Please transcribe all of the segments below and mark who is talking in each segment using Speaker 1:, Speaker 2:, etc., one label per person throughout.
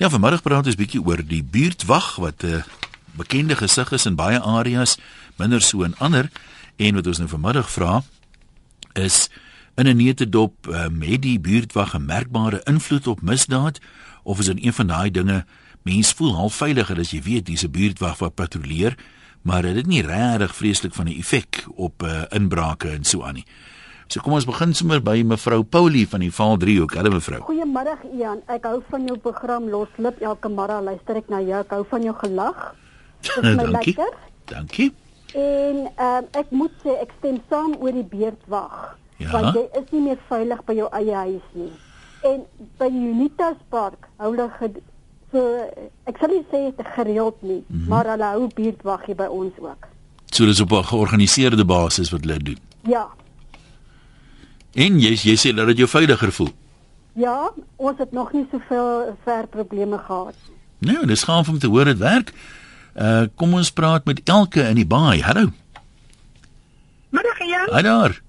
Speaker 1: Ja, vanmiddag praat ons bietjie oor die buurtwag wat 'n uh, bekende gesig is in baie areas, minder so in ander en wat ons nou vanmiddag vra is in 'n neutedop um, het die buurtwag 'n merkbare invloed op misdaad of is dit een van daai dinge mens voel half veiliger as jy weet dis 'n buurtwag wat patrolleer maar dit het nie regtig vreeslik van 'n effek op uh, inbrake en so aan nie. So kom ons begin sommer by mevrou Paulie van die Val 3 hoek. Hallo mevrou.
Speaker 2: Goeiemiddag Ian. Ek hou van jou program Loslip elke môre luister ek na jou. Ek hou van jou gelag.
Speaker 1: Dankie. lekker. Dankie.
Speaker 2: En ehm uh, ek moet sê ek stem saam oor die beurtwag. Ja. Want jy is nie meer veilig by jou eie huis nie. En by Unitas Park hou hulle so ek sal nie sê dit gereeld nie, mm -hmm. maar hulle hou buurtwag hier by ons ook.
Speaker 1: So dis op 'n georganiseerde basis wat hulle doen.
Speaker 2: Ja.
Speaker 1: En jy jy sê dat dit jou veiliger voel.
Speaker 2: Ja, ons het nog nie soveel ver probleme gehad.
Speaker 1: Nee, dis gaan om te hoor dit werk. Uh kom ons praat met Elke in die baai. Hallo.
Speaker 3: Middag Jan.
Speaker 1: Hallo daar.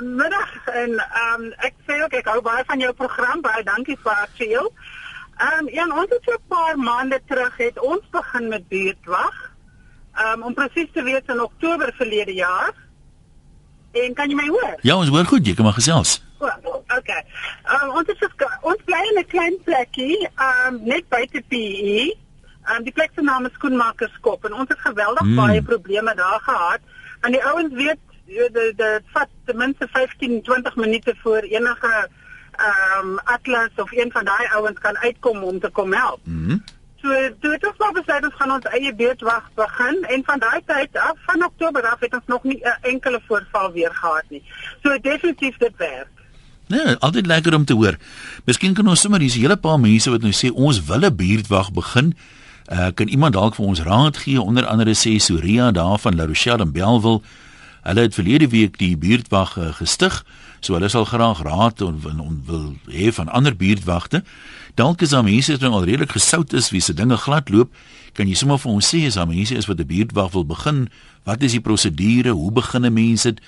Speaker 3: Middag en ehm um, ek sê ook ek hou baie van jou program. Baie dankie vir Archie. Ehm um, ja, ons het so 'n paar maande terug het ons begin met buurtwag. Ehm um, om presies te weet in Oktober verlede jaar. En kan jy my hoor?
Speaker 1: Ja, ons hoor goed, jy kan maar gesels.
Speaker 3: Okay. Ehm um, ons is ons bly in 'n klein plekkie, ehm um, net buite PE. Ehm um, die plek se naam is Skoenmakerskop en ons het geweldig mm. baie probleme daar gehad. En die ouens weet dit dit vat ten minste 15 20 minute voor enige ehm um, Atlas of een van daai ouens kan uitkom om te kom help.
Speaker 1: Mm
Speaker 3: so toe het ons maar besluit ons gaan ons eie beurtwag begin en van daai tyd af van Oktober af het ons nog nie 'n enkele voorval weer gehad nie. So definitief dit werk.
Speaker 1: Nee, altyd lekker om te hoor. Miskien kan ons sommer hier's 'n hele paar mense wat nou sê ons wil 'n buurtwag begin. Uh kan iemand dalk vir ons raad gee onder andere sê Soria daar van La Rochelle en Bellville. Hulle het verlede week die buurtwag uh, gestig. So hulle sal graag raad en, en, en wil hê van ander buurtwagte. Dalk is daar mense wat nou al redelik gesout is wie se dinge glad loop. Kan jy sommer vir ons sê as daar mense is wat 'n buurtwag wil begin, wat is die prosedure? Hoe begin 'n mens dit?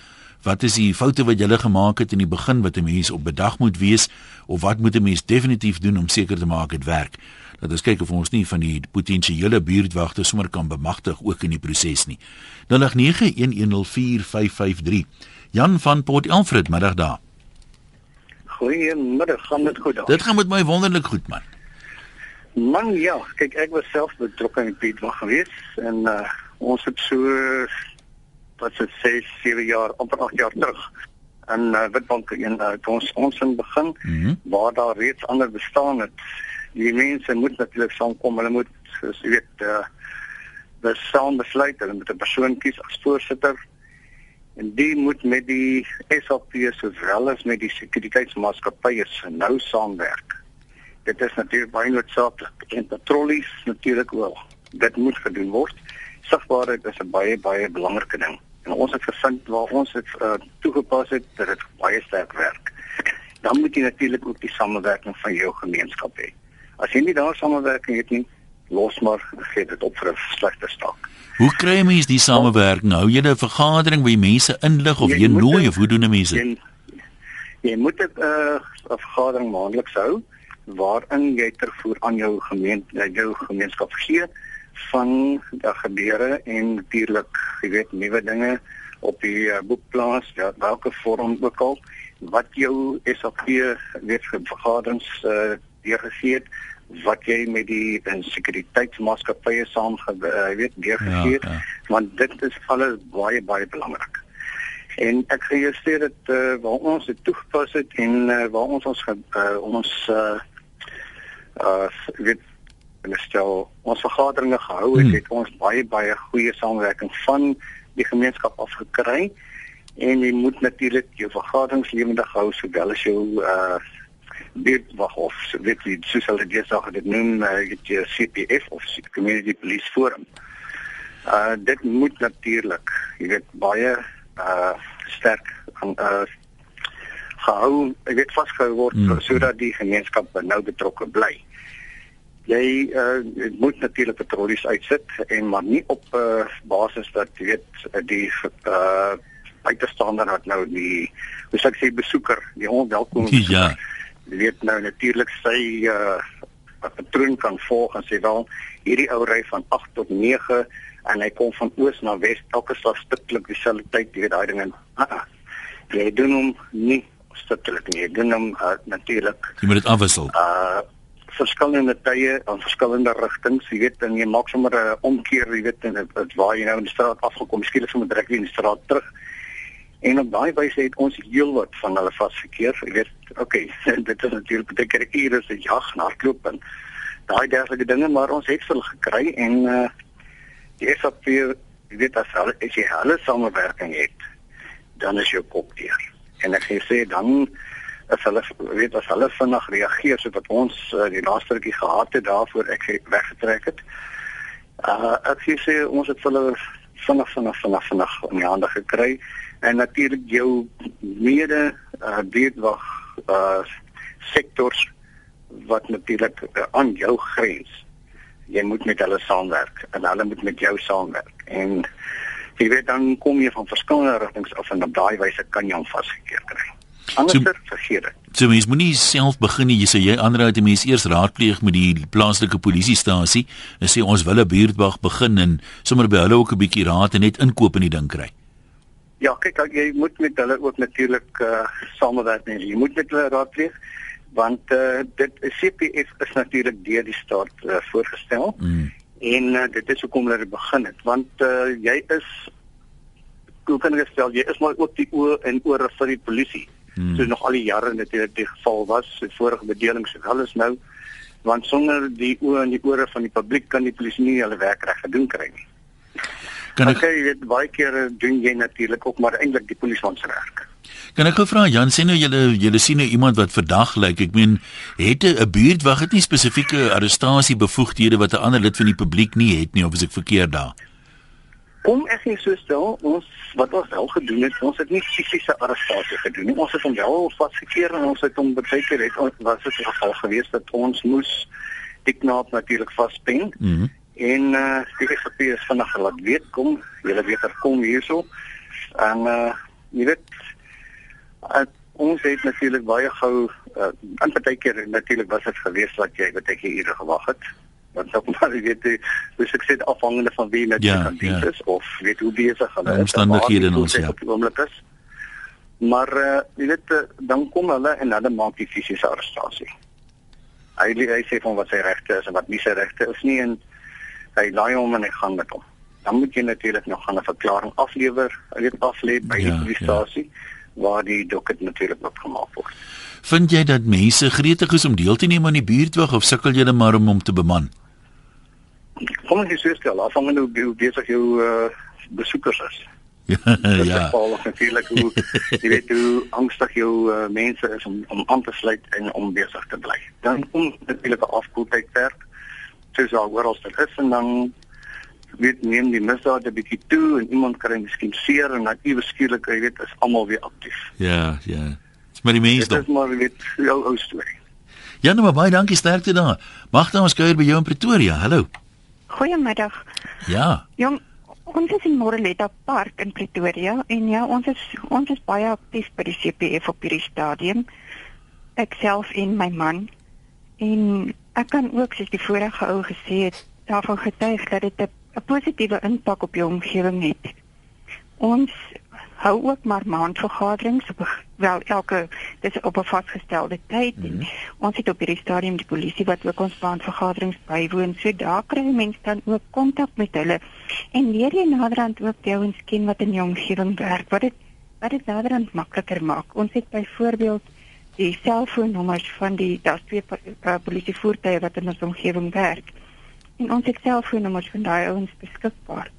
Speaker 1: Wat is die foute wat jy gele gemaak het in die begin wat 'n mens op bedag moet wees of wat moet 'n mens definitief doen om seker te maak dit werk? Dat ons kyk of ons nie van die potensiële buurtwagte sommer kan bemagtig ook in die proses nie. 0891104553 Jan van Port Elfred, middag daar.
Speaker 4: Goeiemiddag, gaan dit goed daar?
Speaker 1: Dit gaan met my wonderlik goed man.
Speaker 4: Man ja, kyk ek was self betrokke in Piet wag gewees en uh, ons het so wat se 6, 7 jaar, amper 8 jaar terug in uh, Witbank in uh, ons ons in begin mm -hmm. waar daar reeds ander bestaan het. Die mense moet natuurlik saamkom, hulle moet soos jy weet uh, besaam besluit, hulle moet 'n persoon kies as voorsitter en die moet met die SAP sowel as met die sekuriteitsmaatskappye nou saamwerk. Dit is natuurlik baie noodsaaklik en patrollies natuurlik wel. Dit moet gedoen word. Sigbaarheid is 'n baie baie belangrike ding. En ons het gevind waar ons dit uh, toegepas het dat dit baie sterk werk. Dan moet jy natuurlik ook die samewerking van jou gemeenskap hê. As jy nie daar samewerking het nie, los maar gee dit op vir 'n slegte staak.
Speaker 1: Hoe kry mense die samewerking? Hou jy 'n vergadering waar jy mense inlig of jy, jy nooi of hoe doen mense?
Speaker 4: Jy, jy moet 'n uh, vergadering maandeliks hou waarin jy tervoer aan jou gemeente jou gemeenskap gee van die gebeure en natuurlik jy weet nuwe dinge op die uh, boekplaas ja welke vorm ook al wat jou SAP weet vergaderings uh, deurgegee het wat jy met die sekuriteitsmaatskappye saam uh, weet deurgegee het ja, ja. want dit is alles baie baie belangrik. En ek jy sê dit uh, waar ons dit toegepas het en uh, waar ons ons uh, ons uh, uh weet en stel ons vergaderinge gehou het, hmm. het ons baie baie goeie samewerking van die gemeenskap afgekry en jy moet natuurlik jou vergaderings lewendig hou sowel as jou uh dit wag of weet jy soos hulle dit sê dit noem uh, die CPF of Community Police Forum. Uh dit moet natuurlik, jy weet baie uh sterk aan uh gehou, ek weet vasgehou word mm. sodat die gemeenskap nou betrokke bly. Jy uh moet natuurlik patrollies uitsit en maar nie op uh, basis dat jy weet die uh buitestander wat nou die hoe sê ek sê besoeker, die onwelkom
Speaker 1: ja
Speaker 4: weet nou natuurlik sy uh patroon kan volg en sê wel hierdie ou ry van 8 tot 9 en hy kom van oos na wes elke slag stuklik dieselfde tyd, jy weet daai ding en ah, ah, jy doen hom nie stuklik nie. Jy doen hom uh, natuurlik.
Speaker 1: Jy moet dit afwissel.
Speaker 4: Uh verskillende tye aan verskillende rigtings, jy weet, en jy maak sommer 'n omkeer, jy weet, en dit waar jy nou in die straat afgekom, skielik sommer direk in die straat terug. En op daai wyse het ons heelwat van hulle vasgekeer. Jy weet, okay, dit is natuurlik baie keer is 'n jag na hardloop en daai dergelike dinge, maar ons het hulle gekry en uh die SAP, jy weet as hulle as jy hulle samewerking het, dan is jou kop deur. En ek sê dan as hulle weet as hulle vinnig reageer sodat ons uh, die laaste rukkie gehad het daarvoor ek weggetrek het. Uh ek sê ons het hulle vinnig vinnig vinnig vinnig in die hande gekry en natuurlik jou mede uh buurtwag uh sektors wat natuurlik uh, aan jou grens. Jy moet met hulle saamwerk en hulle moet met jou saamwerk en jy weet dan kom jy van verskillende rigtings af en op daai wyse kan jy hom vasgekeer kry. Anders so, vergeet dit.
Speaker 1: So mens moenie self begin nie. Jy sê jy aanraai dat mense eers raadpleeg met die plaaslike polisiestasie en sê ons wil 'n buurtwag begin en sommer by hulle ook 'n bietjie raad en net inkoop in die ding kry.
Speaker 4: Ja, kyk, jy moet met hulle ook natuurlik uh, samewerk. Nee. Jy moet met hulle raadpleeg want uh, dit CPF is natuurlik deur die staat uh, voorgestel. Mm. En uh, dit is hoekom hulle begin het want uh, jy is hoe kan ek stel jy is maar ook die oë en ore vir die polisie. Hmm. So nog al die jare natuurlik die geval was, die vorige bedelings en alles nou want sonder die oë en die ore van die publiek kan die polisie nie hulle werk reg gedoen kry nie. Kan ek okay, weet baie kere doen jy natuurlik ook maar eintlik die polisie se werk.
Speaker 1: Kan ek gou vra Jan sê nou julle julle sien nou iemand wat verdag lyk. Ek meen het 'n buurtwag het nie spesifieke arrestasie bevoegdhede wat 'n ander lid van die publiek nie het nie of is ek verkeerd daar?
Speaker 4: Kom ek nie so stel ons wat ons wel gedoen het, ons het nie fisiese arrestasie gedoen nie. Ons het hom wel vasgekeer en ons het hom baie keer het was dit geval gewees dat ons moes die knaap natuurlik vaspen. Mm en uh die SAP is vinnig laat weet kom, julle weet er kom hierso. En uh jy weet uh, ons het natuurlik baie gou uh, in baie keer natuurlik was dit gewees dat jy baie keer hier gewag het want sou maar weet hoe sukses afhangende van wie net ja, kan dien ja. is of weet hoe besig hulle
Speaker 1: is omstandighede in ons ja
Speaker 4: is. maar uh, jy weet uh, dan kom hulle en hulle maak die fisiese arrestasie hy hy sê van wat sy regte is en wat nie sy regte is nie en hy laai hom en hy gaan met hom dan moet jy natuurlik nog gaan 'n verklaring aflewer weet aflê by ja, die polisiestasie ja. waar die dokument natuurlik opgemaak word
Speaker 1: Vind jy dat mense gretig is om deel te neem aan die buurtwag of sukkel julle maar om hom te beman?
Speaker 4: Kom ons sê stel afhangende hoe, hoe besig jou uh, besoekers is.
Speaker 1: ja. ja.
Speaker 4: natuurlik hoe jy weet hoe angstig jou uh, mense is om om aan te sluit en om besig te bly. Dan kom natuurlik 'n afkoeltyd werk. Soos al oral dit is en dan weet neem die misdaad 'n bietjie toe en iemand kry miskien seer en dan iewes skielik jy weet is almal weer aktief.
Speaker 1: Ja, ja. Dis maar die mense.
Speaker 4: Dit is maar weet jou ou storie.
Speaker 1: Ja, nou maar baie dankie sterkte daar. Magda ons kuier by jou in Pretoria. Hallo.
Speaker 5: Goeiemiddag.
Speaker 1: Ja.
Speaker 5: Jong, ons is in Moreletta Park in Pretoria en ja, ons is ons is baie aktief by die CPF op hierdie stadium. Ek self en my man. En ek kan ook soos die vorige ou gesê het, daarvan getuig dat dit 'n positiewe impak op jou omgewing het. Ons hou ook maar maandvergaderings op wel elke dis op 'n vasgestelde tyd. Mm -hmm. ons het op hierdie stadium die polisie wat ook ons maandvergaderings bywoon. So daar kry mense dan ook kontak met hulle. En leer jy naderhand ook jou en ken wat in jou omgewing werk wat dit wat dit naderhand makliker maak. Ons het byvoorbeeld die selfoonnommers van die daar's twee uh, polisievoertuie wat in ons omgewing werk. En ons het selfoonnommers van daai ouens beskikbaar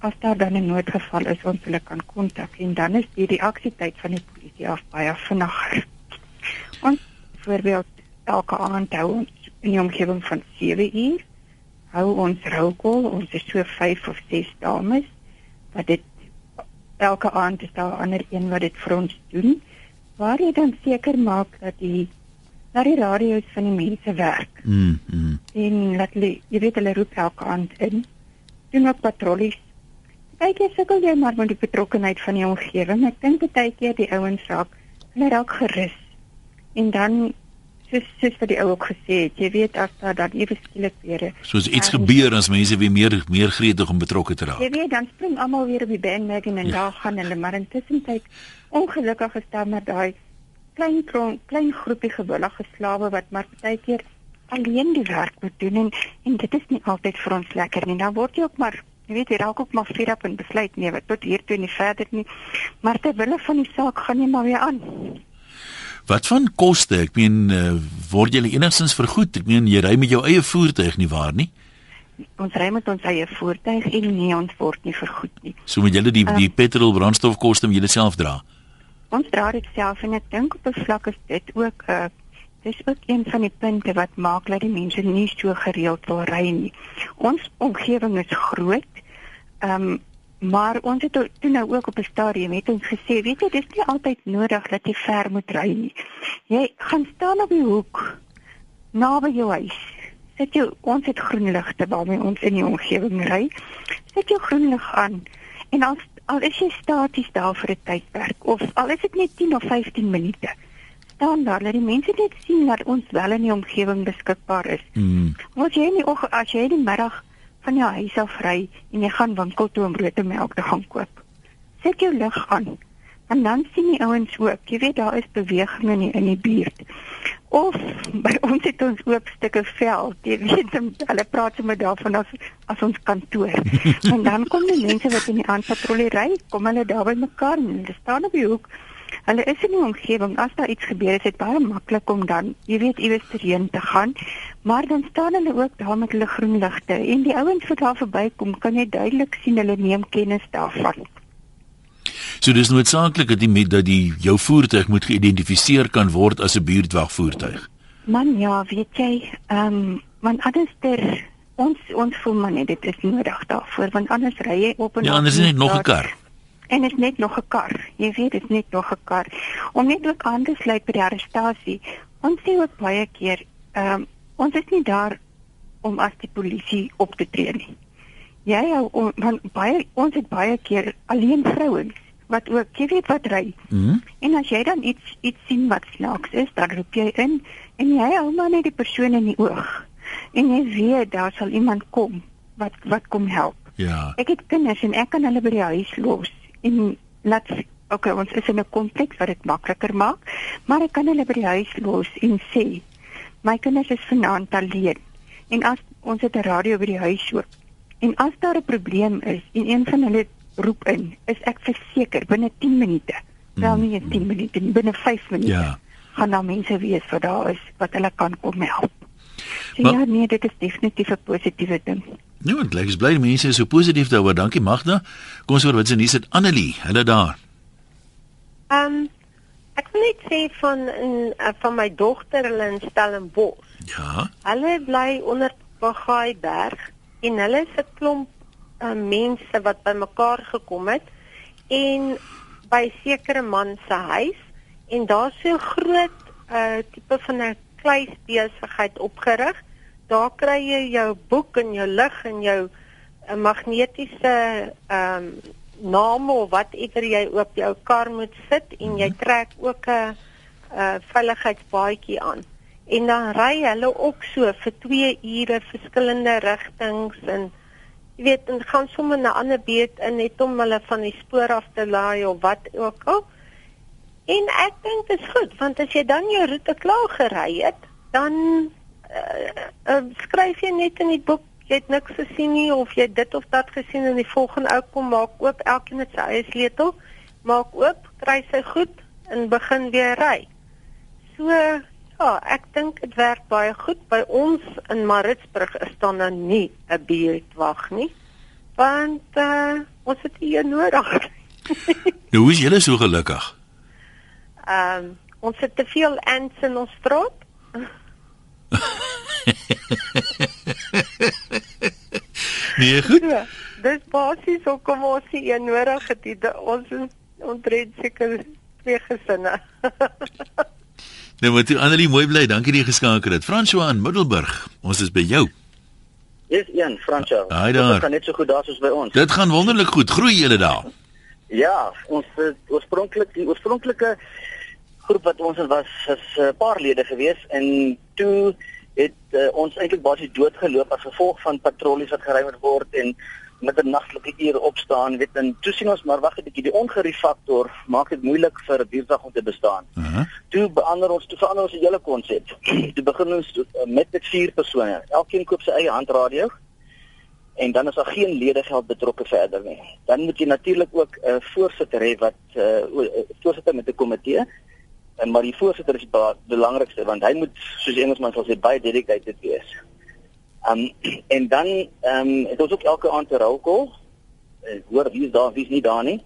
Speaker 5: as daar dan 'n noodgeval is ons hulle kan kontak en dan is die reaksietyd van die polisie af baie vinniger. Ons voorbeeld elke aand hou ons in die omgewing van 7 uur hou ons rookol ons is so 5 of 6 dames wat dit elke aand is daar 'n ander een wat dit vir ons doen waar jy dan seker maak dat die dat die radio's van die mense werk.
Speaker 1: Mm. mm.
Speaker 5: En laat jy weet hulle roep elke aand in. Doen ook patrollies kyk jy sukkel jy maar met die betrokkenheid van die omgewing. Ek dink baie keer die ouens raak hulle raak gerus. En dan soos soos vir die ou ook gesê het, jy weet as daar dan ewe skielik weer
Speaker 1: soos iets gebeur as mense weer meer meer gretig om betrokke te raak.
Speaker 5: Jy weet dan spring almal weer op die bandwagon en ja. daar gaan hulle maar intussen tyd ongelukkig gestel met daai klein klein groepie gewillige slawe wat maar baie keer alleen die werk moet doen en en dit is nie altyd vir ons lekker nie. Dan word jy ook maar jy weet jy raak ook maar fed up en besluit nee, wat tot hier toe nie verder nie. Maar terwyl van die saak gaan jy maar weer aan.
Speaker 1: Wat van koste? Ek meen uh, word jy enigstens vergoed? Ek meen jy ry met jou eie voertuig nie waar nie?
Speaker 5: Ons ry met ons eie voertuig en nee, ons word nie vergoed nie.
Speaker 1: So moet julle die uh, die petrol brandstofkoste moet julle self dra.
Speaker 5: Ons dra dit self en ek dink op 'n vlak is dit ook 'n uh, eh, dis ook een van die punte wat maak dat die mense nie so gereeld wil ry nie. Ons omgewing is groot. Ehm um, Maar ons het toe nou ook op 'n stadium het ons gesê, weet jy, dis nie altyd nodig dat jy ver moet ry nie. Jy gaan staan op die hoek naby jou huis. Sit jou ons het groen ligte waarmee ons in die omgewing ry. Sit jou groen lig aan en al al is jy staties daar vir 'n tydperk of al is dit net 10 of 15 minute. Staan daar, laat die mense net sien dat ons wel in die omgewing beskikbaar is. Mm. As jy nie of as jy die middag van jou huis af ry en jy gaan winkel toe om brood en melk te gaan koop. Sit jou lig aan. En dan sien die ouens ook, jy weet daar is beweging in die, in die buurt. Of by ons het ons oop stukke veld. Jy weet hulle praat sommer daarvan as as ons kantoor. en dan kom die mense wat in die aanpatrollie ry, kom hulle daar by mekaar en hulle staan op die hoek Hulle is in die omgewing as daar iets gebeur is, dit baie maklik om dan, jy weet, iewers terheen te gaan. Maar dan staan hulle ook daar met hulle groen ligte en die ouens wat daar verbykom, kan jy duidelik sien hulle neem kennis daarvan.
Speaker 1: So dis noodsaaklik dat die dat die jou voertuig moet geïdentifiseer kan word as 'n buurtwagvoertuig.
Speaker 5: Man ja, weet jy, ehm um, want anders ter ons ons voel maar net dit is nodig daarvoor want anders ry jy op en
Speaker 1: Ja, anders is net nog 'n kar
Speaker 5: en is net nog 'n kar. Jy weet dit is net nog 'n kar. Om net ook aan te sluit by die arrestasie. Ons sien ook baie keer, ehm um, ons is nie daar om as die polisie op te tree nie. Jy hou van baie ons het baie keer alleen vrouens wat ook jy weet wat ry. Mm -hmm. En as jy dan iets iets sien wat snaaks is, dan roep jy in en jy hou maar net die persoon in die oog. En jy weet daar sal iemand kom wat wat kom help.
Speaker 1: Ja.
Speaker 5: Ek het kinders en ek kan hulle by die huis los en laat okay, ons is in 'n konteks wat dit makliker maak, maar ek kan hulle by die huis los en sê my kinders is vanaand alleen en as ons het 'n radio by die huis hoor en as daar 'n probleem is en een van hulle roep in, is ek verseker binne 10 minute, mm. wel nie 10 minute nie, binne 5 minute. Ja. gaan daar mense wees wat daar is wat hulle kan kom help. So, maar, ja, nee, dit is definitief 'n positiewe ding.
Speaker 1: Nee, want ek is bly mense is so positief daaroor. Dankie Magda. Kom ons hoor wat sê nie sit Annelie. Hulle daar.
Speaker 6: Ehm um, ek wil net sê van in uh, van my dogter hulle in Stellenbosch.
Speaker 1: Ja.
Speaker 6: Hulle bly onder Bagaaiberg en hulle is 'n klomp uh, mense wat bymekaar gekom het en by sekere man se huis en daar's so groot uh tipe van 'n kluisbesigheid opgerig daar kry jy jou boek en jou lig en jou 'n uh, magnetiese ehm um, naam of whatever jy op jou kar moet sit en jy mhm. trek ook 'n uh, veiligheidsbaadjie aan. En dan ry hulle ook so vir 2 ure verskillende rigtings en jy weet en gaan sommer na 'n ander beet in net om hulle van die spoor af te laai of wat ook al. En ek dink dit is goed want as jy dan jou roete klaar gery het, dan uh, uh, skryf jy net in die boek jy het niks gesien nie of jy dit of dat gesien en die volgende ou kom maak oop elkeen met sy eie sleutel maak oop kry sy goed en begin weer ry. So ja ek dink dit werk baie goed. By ons in Maritzburg is daar nou nie 'n buurtwag nie want uh, ons het hier nodig.
Speaker 1: Nou hoe is julle so gelukkig?
Speaker 6: Ehm um, ons het te veel ants in ons straat
Speaker 1: nee, goed. Ja,
Speaker 6: dis basies hoe kom ons hier nodig het. Die, ons ontred seker twee gesinne.
Speaker 1: nou moet jy Annelie mooi bly. Dankie dat jy geskakel het. François in Middelburg. Ons is by jou.
Speaker 7: Dis een François.
Speaker 1: Dit
Speaker 7: gaan net so goed daar soos by ons.
Speaker 1: Dit gaan wonderlik goed. Groei julle daar.
Speaker 7: Ja, ons oorspronklike die oorspronklike groep wat ons was is 'n uh, paar lede gewees en toe het uh, ons eintlik basies doodgeloop as gevolg van patrollies wat geruim word en met 'n nagtelike ure opstaan weet en toe sien ons maar wag 'n bietjie die ongerief faktor maak dit moeilik vir 'n buurtwag om te bestaan. Uh -huh. Toe verander ons toe verander ons die hele konsep. toe begin ons to, uh, met met vier persone. Elkeen koop sy eie handradio en dan is daar geen ledegeld betrokke verder nie. Dan moet jy natuurlik ook 'n uh, voorsitter hê wat 'n uh, voorsitter met 'n komitee en maar die voorsitter is die belangrikste want hy moet soos Engelsman sal sê baie dedicated wees. Um en dan ehm um, het ons ook elke aand 'n rolkol. Ek hoor wie is daar, wie is nie daar nie.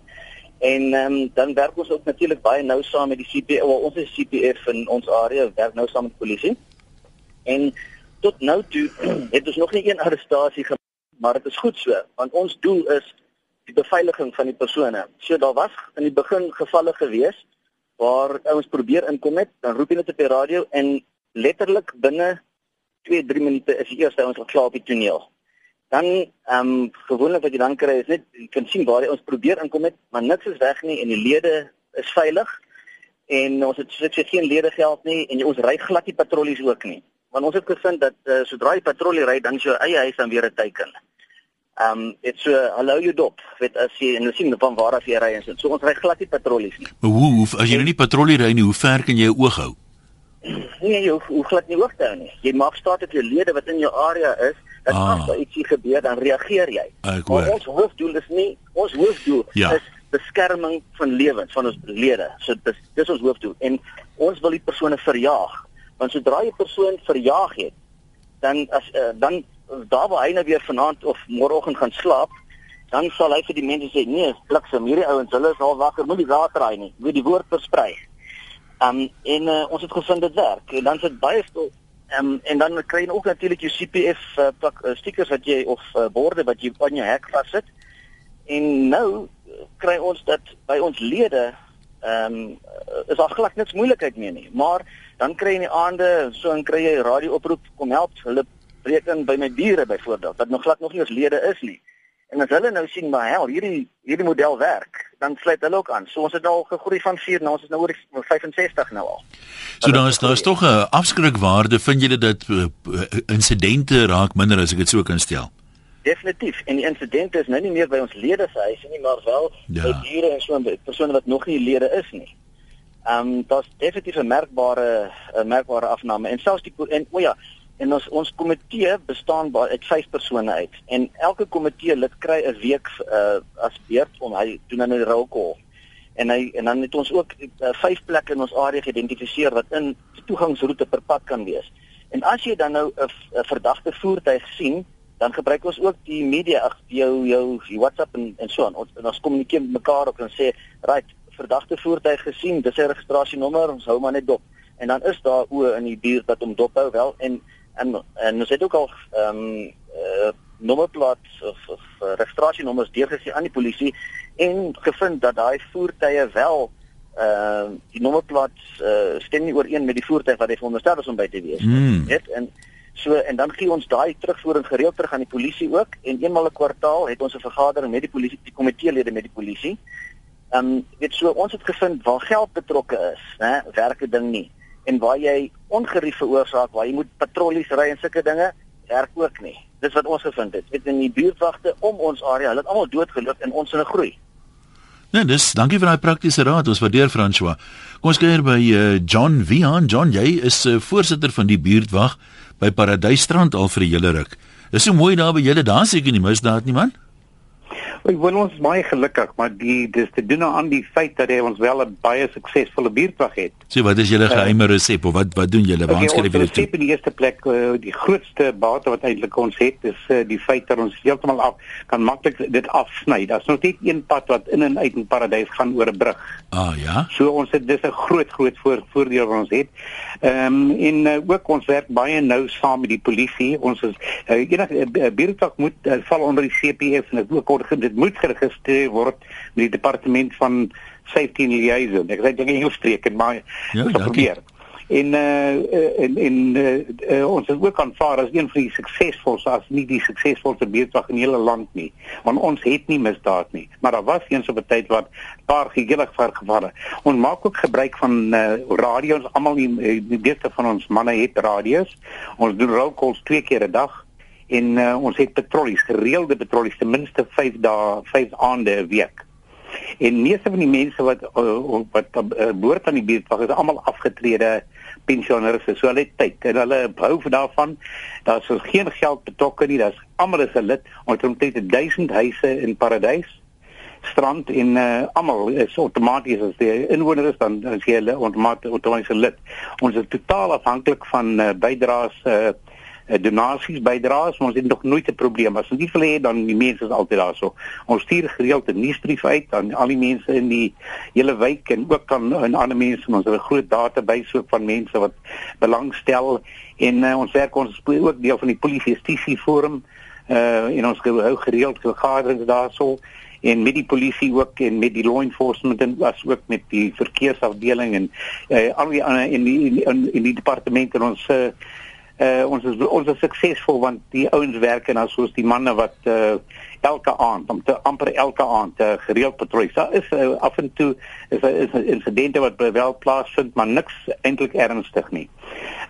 Speaker 7: En ehm um, dan werk ons ook natuurlik baie nou saam met die CPF, well, ons is CPF in ons area, werk nou saam met polisie. En tot nou toe het ons nog nie een arrestasie gemaak, maar dit is goed so, want ons doel is die beveiliging van die persone. So daar was in die begin gevalle gewees waar ons probeer inkom het, dan roep jy net op die radio en letterlik binne 2, 3 minute is die eerste ons al klaar op die toneel. Dan ehm um, gewoonlik wat jy dan kry is net jy kan sien waar ons probeer inkom het, maar niks is weg nie en die lede is veilig. En ons het sê geen lede geld nie en ons ry glad nie patrollies ook nie. Want ons het gevind dat uh, sodra jy patrollie ry, dan is jou eie huis dan weer 'n teiken. Ehm um, dit so hallo jou dop, weet as jy en jy sien van waar af jy ry en so. So ons ry glad nie patrollies nie.
Speaker 1: Maar hoe, hoe as jy nou nie patrollie ry nie, hoe ver kan jy oog hou?
Speaker 7: Nee, jy hoef, hoef glad nie hoog te hou nie. Jy maak staat op jou lede wat in jou area is. Dat ah. as daar ietsie gebeur, dan reageer jy. Maar ons hoofdoel is nie ons hoofdoel ja. is beskerming van lewens van ons lede. So dis dis ons hoofdoel en ons wil die persone verjaag. Want sodra jy 'n persoon verjaag het, dan as uh, dan daar waar hy nou weer vanaand of môreoggend gaan slaap, dan sal hy vir die mense sê, "Nee, bliksem, hierdie ouens, hulle is al wakker, moenie raak raai nie." Moet die woord versprei. Um en uh, ons het gevind dit werk. En dan sit baie stil. Um en dan kry jy ook natuurlik jou CPF uh, pak uh, stickers wat jy of uh, borde wat jy aan jou hek vassit. En nou kry ons dat by ons lede ehm um, is daar glad niks moeilikheid meer nie. Maar dan kry jy in die aande so 'n kry jy radio-oproep kom help hulle breek in by my bure byvoorbeeld wat nog glad nog nie ons lede is nie. En as hulle nou sien maar hel hierdie hierdie model werk, dan sluit hulle ook aan. So ons het al gegroei van 4 na ons is nou oor 65 nou al.
Speaker 1: So dan is daar is tog 'n afskrikwaarde vind julle dat uh, insidente raak minder as ek dit so kan stel.
Speaker 7: Definitief. En die insidente is nou nie meer by ons lede se huise nie, maar wel ja. by diere en so 'n persone wat nog nie lede is nie. Ehm um, daar's definitief 'n merkbare 'n merkbare afname en selfs die en o ja, En ons ons komitee bestaan uit 5 persone uit en elke komitee lid kry 'n week uh, as beurt om hy doen dan 'n rolkol. En hy en dan het ons ook 5 uh, plekke in ons area geïdentifiseer wat in toegangsroete per pad kan wees. En as jy dan nou 'n verdagte voertuig sien, dan gebruik ons ook die media ag jou jou die WhatsApp en en so aan. Ons ons kommunikeer met mekaar op en sê, "Right, verdagte voertuig gesien, dis sy registrasienommer, ons hou maar net dop." En dan is daar o in die buurt wat hom dop hou wel en en en ons het ook al ehm um, uh, nommerplaat of, of uh, registrasienommers deurgegee aan die polisie en gevind dat daai voertuie wel ehm uh, die nommerplaat uh, stem nie ooreen met die voertuig wat hy veronderstel is om by te wees
Speaker 1: hmm.
Speaker 7: net en so en dan gee ons daai terugvoering gereeld terug aan die polisie ook en eenmal 'n kwartaal het ons 'n vergadering met die polisie die komiteelede met die polisie. Ehm um, weet so ons het gevind waar geld betrokke is né werk dit ding nie en waar jy ongerief veroorsaak waar jy moet patrollies ry en sulke dinge werk ook nie. Dis wat ons gevind het. Weet in die buurtwagte om ons area, hulle het almal doodgeloop en ons in 'n groei.
Speaker 1: Nee, dis dankie vir daai praktiese raad. Ons waardeer François. Kom ons kyk by uh, John Vian. John, jy is uh, voorsitter van die buurtwag by Paradysstrand al vir 'n hele ruk. Dis so mooi daar by julle. Daar seker nie misdaad nie, man.
Speaker 8: Ek wil ons baie gelukkig, maar die dis te doen aan die feit dat hy ons wel 'n baie suksesvolle buurtwag het.
Speaker 1: So wat is julle geheime resep of wat wat doen julle? Waar skryf julle
Speaker 8: dit? In die eerste plek uh, die grootste bate wat eintlik ons het is uh, die feit dat ons heeltemal af kan maklik dit afsny. Daar's nog net een pad wat in en uit in paradys gaan oor 'n brug.
Speaker 1: Ah ja.
Speaker 8: So ons het dis 'n groot groot voor, voordeel wat ons het. Ehm um, en uh, ook ons werk baie nou saam met die polisie. Ons is uh, enige uh, buurtwag moet uh, val onder die CPF en dit ook dit dit moet geregistreer word met die departement van safety and liaison. Ek sê dit in Engels spreek en maar ja, probeer. En uh en en uh, uh, ons is ook aanvaar as een van die suksesvolste as nie die suksesvolste buurtwag in die hele land nie. Want ons het nie misdaad nie, maar daar was eens op 'n tyd wat paar gigelig vergevalle. Ons maak ook gebruik van uh radio's. Almal die die meeste van ons manne het radio's. Ons doen roll calls twee keer 'n dag en uh, ons het patrollies, gereelde patrollies ten minste 5 dae, 5 aande 'n week. En meeste van die mense wat uh, wat uh, behoort aan die buurtwag is almal afgetrede pensionaars. So hulle het tyd en hulle hou daarvan. Daar's so geen geld betrokke nie. Daar's almal is 'n lid. Ons het omtrent 1000 huise in Paradys strand en uh, almal is outomaties as die inwoners dan as jy hulle outomaties 'n lid. Ons is totaal afhanklik van uh, bydraes uh, donasies bydraes, ons het nog nooit 'n probleem as ons nie wil hê dan die mense is altyd daar so. Ons stuur gereeld 'n nuusbrief uit aan al die mense in die hele wijk en ook aan aan ander mense. Ons het 'n groot database ook van mense wat belangstel en uh, ons werk ons ook deel van die polisie justisie forum uh en ons hou gereeld vergaderings daarso en met die polisie ook en met die law enforcement en as ook met die verkeersafdeling en uh, al die ander in die in, in die departement en ons uh, uh, ons is ons is suksesvol want die ouens werk en as soos die manne wat uh, elke aand om te amper elke aand uh, gereeld patrollies. Daar is uh, af en toe is is insidente wat wel plaasvind, maar niks eintlik ernstig nie.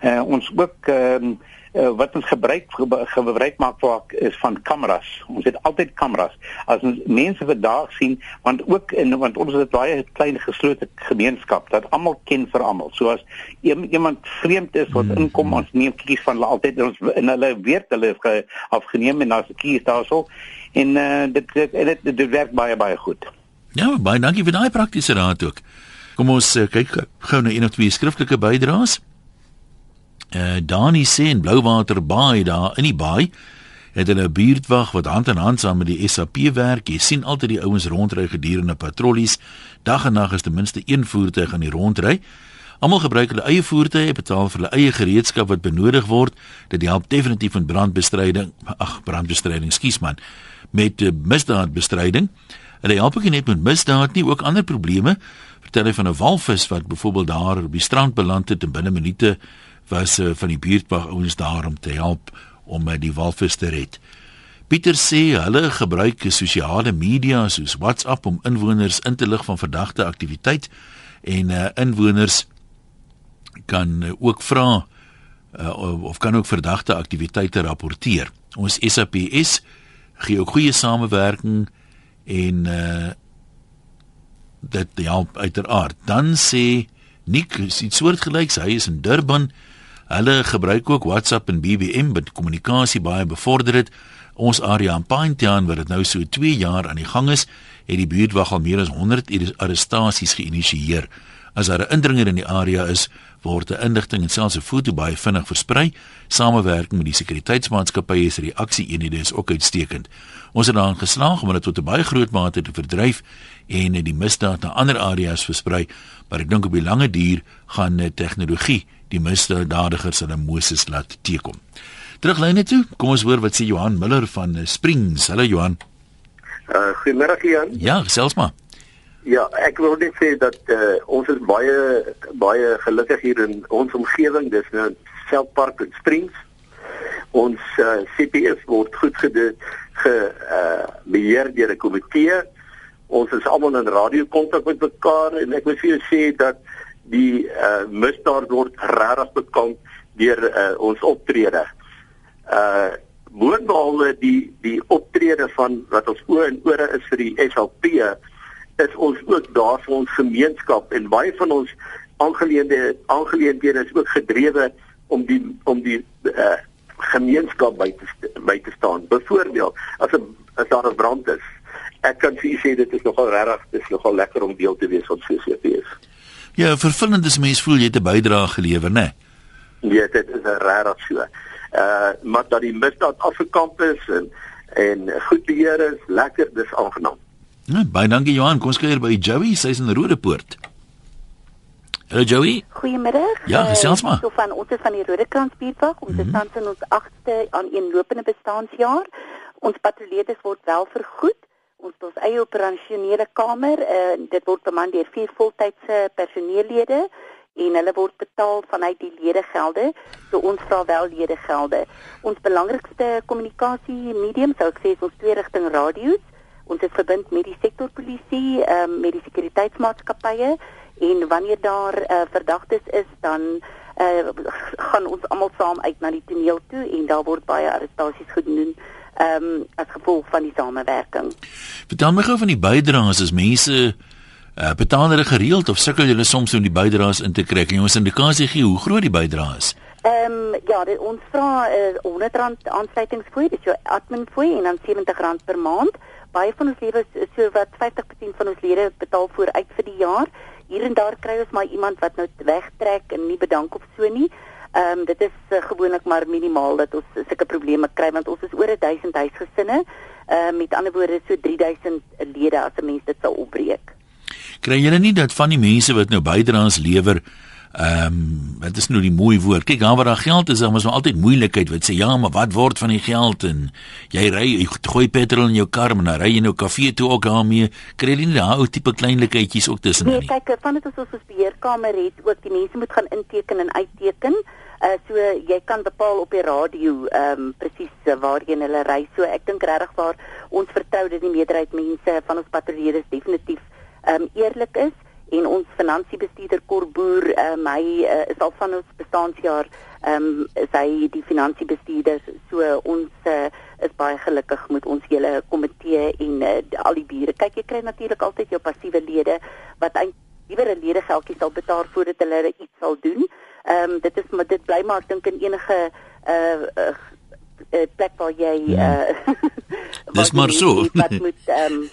Speaker 8: Uh, ons ook uh, uh, wat ons gebruik gebruik maak vir is van kameras. Ons het altyd kameras. As ons mense vandag sien, want ook in want ons is 'n baie klein geslote gemeenskap dat almal ken vir almal. So as iemand vreemd is wat hmm. inkom, ons neem kies van hulle altyd ons in hulle weet hulle afgeneem en as 'n kies daarso en uh, dit, dit dit dit werk baie baie goed.
Speaker 1: Ja, baie dankie vir daai praktiese raad ook. Kom ons uh, kyk gou na een of twee skriftelike bydraes. Uh Dani sê in Blouwater Baai daar in die baai het hulle 'n buurtwag wat hand in hand saam met die SAP werk. Jy sien altyd die ouens rondry gedurende patrollies. Dag en nag is ten minste een voertuig aan die rondry. Almal gebruik hulle eie voertuie, betaal vir hulle eie gereedskap wat benodig word. Dit help definitief met brandbestryding. Ag, brandbestryding, skus man. Met uh, misdaadbestryding. Hulle help ook nie net met misdaad nie, ook ander probleme. Vertel hy van 'n walvis wat byvoorbeeld daar op die strand beland het en binne minute was uh, van die buurtwag ouens daar om te help om uh, die walvis te red. Pieter sê hulle gebruik sosiale media soos WhatsApp om inwoners in te lig van verdagte aktiwiteit en uh, inwoners kan uh, ook vra uh, of kan ook verdagte aktiwiteite rapporteer. Ons SAPS gee ook goeie samewerking en uh, dit help uiteraard. Dan sê Nick iets soortgelyks, hy is in Durban Hulle gebruik ook WhatsApp en BBM wat kommunikasie baie bevorder het. Ons area in Pinetown waar dit nou so 2 jaar aan die gang is, het die buurtwag al meer as 100 arrestasies geïnisieer. As daar 'n indringer in die area is, word 'n inligting en selfs 'n foto baie vinnig versprei. Samewerking met die sekuriteitsmaatskappye se reaksie-eenhede is ook uitstekend. Ons het daarin geslaag om dit tot 'n baie groot mate te verdryf en die misdaad na ander areas versprei, maar ek dink op die lange duur gaan tegnologie die misdadigers hulle Moses laat teekom. Teruglyne toe, kom ons hoor wat sê Johan Miller van eh, Springs. Hallo Johan.
Speaker 9: Uh goeiemôre Jan.
Speaker 1: Ja, selfs maar.
Speaker 9: Ja, ek wil net sê dat uh, ons is baie baie gelukkig hier in ons omgewing, dis nou Selpark en Springs. Ons uh, CPF word goed gedoen ge uh beheer deur 'n komitee. Ons is almal in radiokontak met mekaar en ek wil vir jou sê dat die uh, misdaad word regtig bekamp deur uh, ons optrede. Uh boonbehalwe die die optrede van wat ons oë en ore is vir die SLP is ons ook daar vir ons gemeenskap en baie van ons aangeleende aangeleenthede is ook gedrewe om die om die uh, gemeenskap by te by te staan. Byvoorbeeld as 'n as daar 'n brand is, ek kan vir u sê dit is nogal regtig, dit is nogal lekker om deel te wees van CCP.
Speaker 1: Ja, vervullend is mens voel jy het 'n bydrae gelewer, né?
Speaker 9: Nee, ja, dit is regtig so. Uh maar dat die misdaad afgekamp is en en goed beheer is, lekker, dis aangenaam.
Speaker 1: Ja, baie dankie Johan, kom skuier by Joey, sy's in Rodepoort. Hallo Joey.
Speaker 10: Goeiemiddag.
Speaker 1: Ja, gesels maar.
Speaker 10: So van ons is van die Rodekrans buurtwag, ons mm -hmm. is tans in ons 8ste aan een lopende bestaanjaar. Ons patrolleerders word wel vergoed ons het ons eie operasionele kamer uh, dit word beman deur vier voltydse personeellede en hulle word betaal vanuit die ledegelde. So ons vra wel ledegelde. Ons belangrikste kommunikasie medium sou ek sê is ons twee rigting radio's. Ons is verbind met die sektorpolisie, ehm um, met die sekuriteitsmaatskappye en wanneer daar uh, verdagtes is dan uh, gaan ons almal saam uit na die toneel toe en daar word baie arrestasies gedoen ehm um, as gevolg van die samewerking.
Speaker 1: Vertel my gou van die bydraes as mense uh, betaal hulle gereeld of sukkel hulle soms om die bydraes in te kry? Jy ons 'n indikasie gee hoe groot die bydraes is?
Speaker 10: Ehm um, ja, dit, ons vra uh, 100 rand aansluitingsfooi, dis jou admin fooi en dan 70 rand per maand. Baie van ons lede so wat 50% van ons lede betaal vooruit vir die jaar. Hier en daar kry ons maar iemand wat nou wegtrek en nie bedank of so nie. Ehm um, dit is uh, gewoonlik maar minimaal dat ons sulke probleme kry want ons is oor 1000 huisgesinne. Ehm uh, met ander woorde so 3000 lede as 'n mens dit sou opbreek.
Speaker 1: Kry julle nie dat van die mense wat nou bydraes lewer Ehm, um, wat is nou die mooi woord? Kyk, daar waar daar geld is, dan is daar altyd moeilikheid wat sê ja, maar wat word van die geld en jy ry, jy gooi petrol in jou kar, maar dan ry jy nou kafee toe ook daarmee. Kry jy nie daai ou tipe kleinlikheidjies ook tussen
Speaker 10: nie? Nee, kyk, van dit is ons ons beheerkamer het ook die mense moet gaan inteken en uitteken. Uh so jy kan bepaal op die radio ehm um, presies uh, waarheen hulle ry. So ek dink regtig waar ons vertrou dat die meerderheid mense van ons patrolleerders definitief ehm um, eerlik is en ons finansiebestuurder Korboer um, hy uh, is al van ons bestaanjaar. Ehm um, sy die finansiebestuurder. So ons uh, is baie gelukkig met ons hele komitee en uh, al die bure. Kyk jy kry natuurlik altyd jou passiewe lede wat liewer 'n ledegeldjie sal betaal voordat hulle iets sal doen. Ehm um, dit is maar dit bly maar ek dink in enige uh, uh, plek waar jy uh
Speaker 1: Dis maar so.
Speaker 10: wat moet ehm um,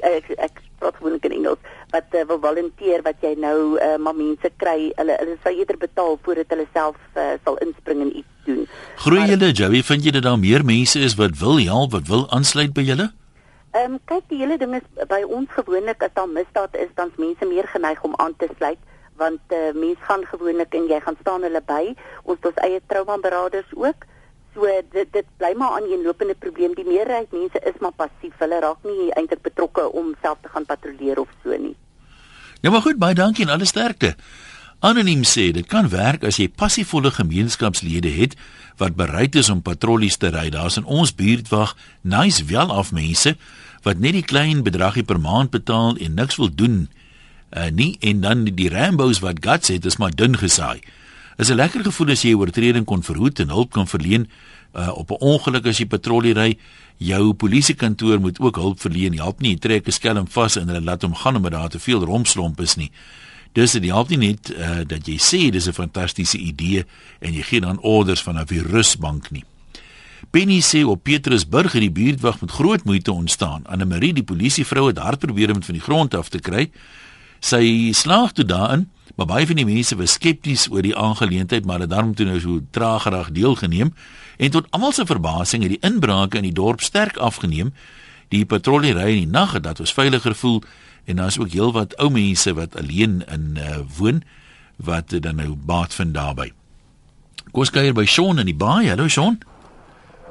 Speaker 10: ek, ek praat gewoonlik in Engels wat uh, wil volunteer wat jy nou uh, maar mense kry hulle hulle sal eerder betaal voordat hulle self uh, sal inspring en iets doen.
Speaker 1: Groei julle Joey, vind jy dat daar meer mense is wat wil help, wat wil aansluit by julle?
Speaker 10: Ehm um, kyk die hele ding is by ons gewoonlik as daar misdaad is dan mense meer geneig om aan te sluit want uh, mense gaan gewoonlik en jy gaan staan hulle by ons het ons eie trauma beraders ook. So dit dit bly maar aan 'n lopende probleem. Die meerderheid mense is maar passief. Hulle raak nie eintlik betrokke om self te gaan patrolleer of so nie.
Speaker 1: Ja maar goed, baie dankie en alle sterkte. Anoniem sê dit kan werk as jy passievolle gemeenskapslede het wat bereid is om patrollies te ry. Daar's in ons buurtwag nice wel af mense wat net die klein bedragie per maand betaal en niks wil doen. Uh nie en dan die Rambos wat guts het, is maar dun gesaai is 'n lekker gevoel as jy oortreding kon verhoed en hulp kan verleen uh, op 'n ongeluk as jy patrollie ry. Jou polisiekantoor moet ook hulp verleen. Help nie trek 'n skelm vas en hulle laat hom gaan omdat daar te veel romslomp is nie. Dis dit help nie net uh, dat jy sê dis 'n fantastiese idee en jy gee dan orders van 'n virusbank nie. Penny sê op Petrusburg in die buurtwag met groot moeite ontstaan. Anne Marie, die polisievrou het hard probeer om dit van die grond af te kry. Sy slaag toe daarin Maar baie van die mense was skepties oor die aangeleentheid, maar het daarom toe nou so tragerig deelgeneem en tot almal se verbasing het die inbrake in die dorp sterk afgeneem. Die patrolliery in die nag het dat ons veiliger voel en daar's ook heelwat ou mense wat alleen in uh, woon wat dan nou baat vind daarbey. Kom skeuier by Shaun in die baai. Hallo Shaun.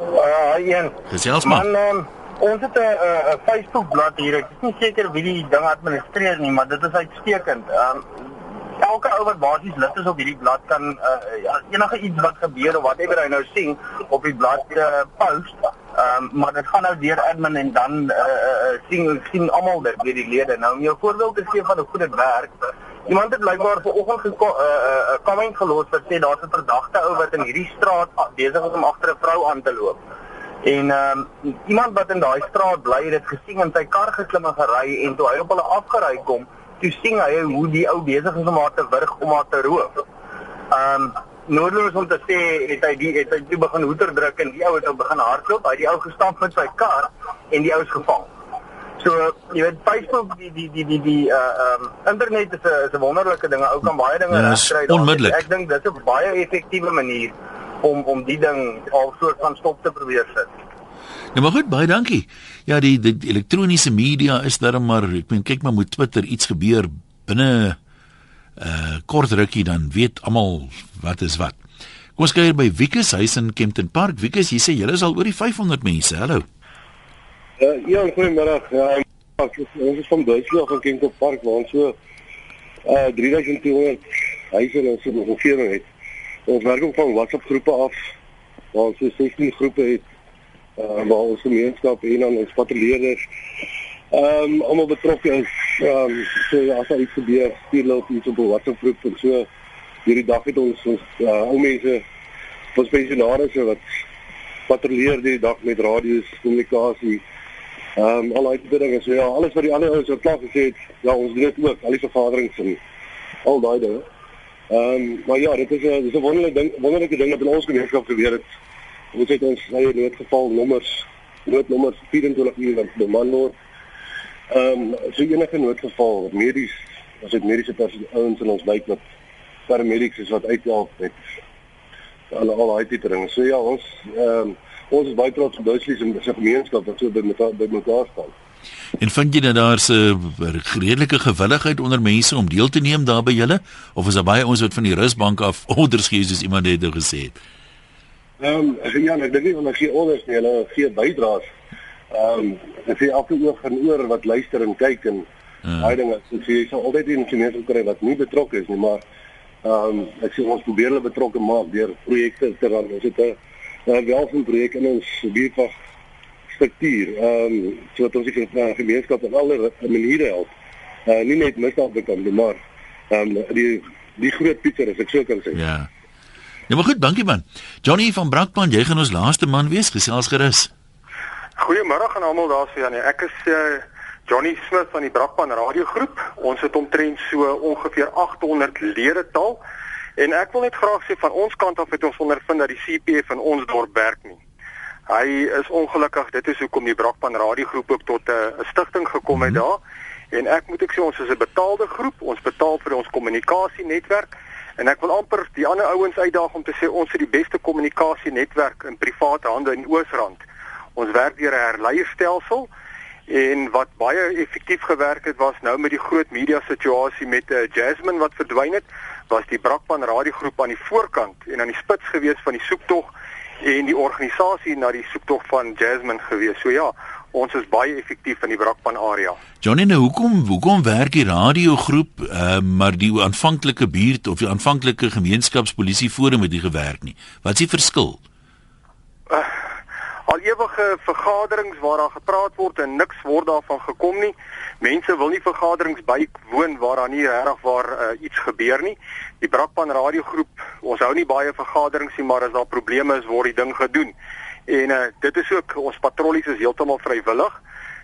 Speaker 11: Uh, ja.
Speaker 1: Gesels maar. Man, um,
Speaker 11: ons het 'n Facebook bladsy hier. Ek is nie seker wie die ding administreer nie, maar dit is uitstekend. Um, elke ou wat basies lid is op hierdie blad kan uh, enige iets wat gebeur of whatever hy nou sien op die blad uh, post. Ehm um, maar dit gaan nou deur admin en dan uh, uh, sien sien almal dit deur die lede. Nou om jou voorbeeld te gee van hoe goed dit werk. Iemand het blykbaar vanoggend 'n uh, uh, comment gelos wat sê daar's 'n verdagte ou wat in hierdie straat besig is om agter 'n vrou aan te loop. En ehm um, iemand wat in daai straat bly het dit gesien en sy kar geklim en gery en toe hy op hulle afgery kom toe sien hy hoe die ou besig is om haar te wurg om haar te roof. Um noodloos om te sê het hy die het hy toe begin hoeter druk en die ou het begin hardloop. Hy die ou gestamp met sy kar en die ou is gevang. So jy weet Facebook die die die die die uh um internet is 'n is 'n wonderlike ding. Ou kan baie dinge
Speaker 1: regkry daar.
Speaker 11: Ek dink dit is 'n baie effektiewe manier om om die ding al soort van stop te probeer sit.
Speaker 1: Nou maar goed, baie dankie. Ja, die, die, die elektroniese media is daar maar ek meen kyk maar met Twitter iets gebeur binne 'n uh, eh, kort rukkie dan weet almal wat is wat. Kom ons kyk by Wikus huis in Kempton Park. Wikus, jy sê julle is al oor die 500 mense. Hallo.
Speaker 12: Uh, ja, goeiemôre. Ja, ons is van Duitsland in Kempton Park waar ons so uh 3200 huise in ons omgewing het. Ons werk ook van WhatsApp groepe af waar ons so 16 groepe het uh, waar ons gemeenskap en dan ons patrolleerders ehm um, almal betrokke is. Ehm um, so ja, as daar iets gebeur, stuur hulle iets op WhatsApp groep en so hierdie dag het ons ons uh, ou mense ons pensionaars wat patrolleer die dag met radio's, kommunikasie. Ehm um, al die dinge so ja, alles wat die ander ouens op plaas gesê het, ja, ons doen dit ook, al die vergaderings en al daai dinge. Ehm um, maar ja, dit is 'n dis 'n wonderlike ding, wonderlike ding wat in ons gemeenskap gebeur het. Ons het ons eie noodgeval nommers, noodnommers 24 uur wat beman word. Ehm um, so enige noodgeval, medies, as dit mediese ouens in ons wijk wat paramedics is wat uithelp met al al daai tipe dinge. So ja, ons ehm um, ons is baie trots op Duitsland en sy gemeenskap wat so by mekaar by mekaar staan.
Speaker 1: En vind jy dat daar 'n redelike gewilligheid onder mense om deel te neem daar by julle of is daar baie ons wat van die rusbank af orders gee soos iemand het gesê het?
Speaker 12: Ehm um, ja, ek dink nie hulle gee orders nie, hulle gee bydraes. Ehm um, ek sê elke oog gaan oor wat luister en kyk en ja. daai dinge. So jy sal altyd in gemeenskap kry wat nie betrokke is nie, maar Ehm um, ek sê ons probeer hulle betrokke maak deur projekte te ran. Ons het 'n uh, welsin projek in ons buurtwag struktuur. Ehm um, sodat ons die gemeenskap op alle maniere help. Uh, nie net misdaad bekom nie, maar ehm um, die die groot picture as ek so kan sê.
Speaker 1: Ja. Ja, maar goed, dankie man. Johnny van Brakpan, jy gaan ons laaste man wees, gesels gerus.
Speaker 13: Goeiemôre aan almal daar so Janie. Ek is uh, Johnny Smith van die Brakpan radiogroep. Ons het omtrent so ongeveer 800 lede taal. En ek wil net graag sê van ons kant af het ons ondervind dat die CPF in ons dorp werk nie. Hy is ongelukkig, dit is hoekom die Brakpan radiogroep ook tot 'n uh, stigting gekom het mm -hmm. daar. En ek moet ek sê ons is 'n betaalde groep. Ons betaal vir ons kommunikasienetwerk en ek wil amper die ander ouens uitdaag om te sê ons het die beste kommunikasienetwerk in private hande in Oosrand. Ons werk deur 'n herleierstelsel En wat baie effektief gewerk het was nou met die groot media situasie met uh, Jasmine wat verdwyn het, was die Brakpan radiogroep aan die voorkant en aan die spits gewees van die soektog en die organisasie na die soektog van Jasmine gewees. So ja, ons is baie effektief in die Brakpan area.
Speaker 1: Johnny, nou hoekom hoekom werk die radiogroep uh, maar die aanvanklike buurt of die aanvanklike gemeenskapspolisie forum het nie gewerk nie? Wat is die verskil?
Speaker 13: Uh, al ewige vergaderings waar daar gepraat word en niks word daarvan gekom nie. Mense wil nie vergaderings bywoon waar daar nie regtig waar uh, iets gebeur nie. Die Brakpan radiogroep, ons hou nie baie vergaderings nie, maar as daar probleme is, word die ding gedoen. En uh, dit is ook ons patrollies is heeltemal vrywillig.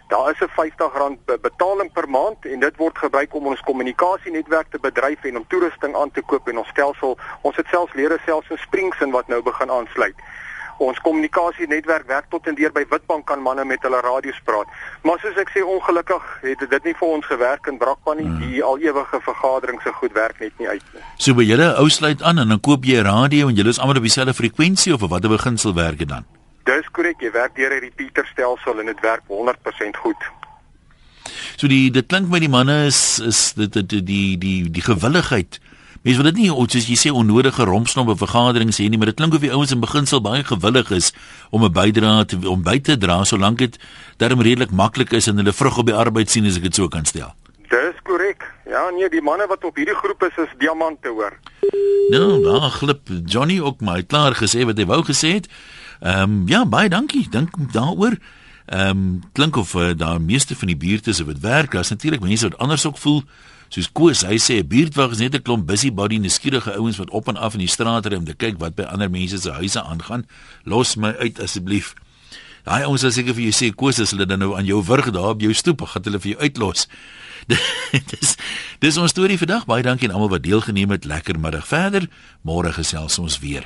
Speaker 13: Daar is 'n R50 betaling per maand en dit word gebruik om ons kommunikasienetwerk te bedryf en om toerusting aan te koop en ons stelsel. Ons het selfs lede selfs in Springs in wat nou begin aansluit ons kommunikasienetwerk werk tot en deur by Witbank kan manne met hulle radio's praat. Maar soos ek sê ongelukkig het dit nie vir ons gewerk in Brakpan nie. Hmm. Die al ewige vergaderings se goed werk net nie uit nie.
Speaker 1: So by julle ou sluit aan en dan koop jy 'n radio en julle is almal op dieselfde frekwensie of wat 'n beginsel werk dit dan?
Speaker 13: Dis korrek, jy werk deur 'n repeater stelsel en dit werk 100% goed.
Speaker 1: So die dit klink my die manne is is dit die die die die gewilligheid Mens wil dit nie soos jy sê onnodige rompsnoppe vergaderings hê nie, maar dit klink of die ouens in beginsel baie gewillig is om 'n bydrae te om by te dra solank dit darm redelik maklik is en hulle vrug op die arbeid sien as ek dit so kan stel.
Speaker 13: Dis korrek. Ja, nee, die manne wat op hierdie groep is is diamante hoor.
Speaker 1: Nou, daar glip Johnny ook maar klaar gesê wat hy wou gesê het. Ehm um, ja, baie dankie. Dink daaroor. Ehm um, klink of uh, daar meeste van die buurte se wat werk, daar's natuurlik mense wat anders ook voel soos Koos, hy sê 'n buurtwag is net 'n klomp busybody nuuskierige ouens wat op en af in die straat ry om te kyk wat by ander mense se huise aangaan. Los my uit asseblief. Daai ouens sal seker vir jou sê Koos as hulle dan nou aan jou wurg daar op jou stoep, gaan hulle vir jou uitlos. dis dis ons storie vandag. Baie dankie aan almal wat deelgeneem het. Lekker middag verder. Môre gesels ons weer.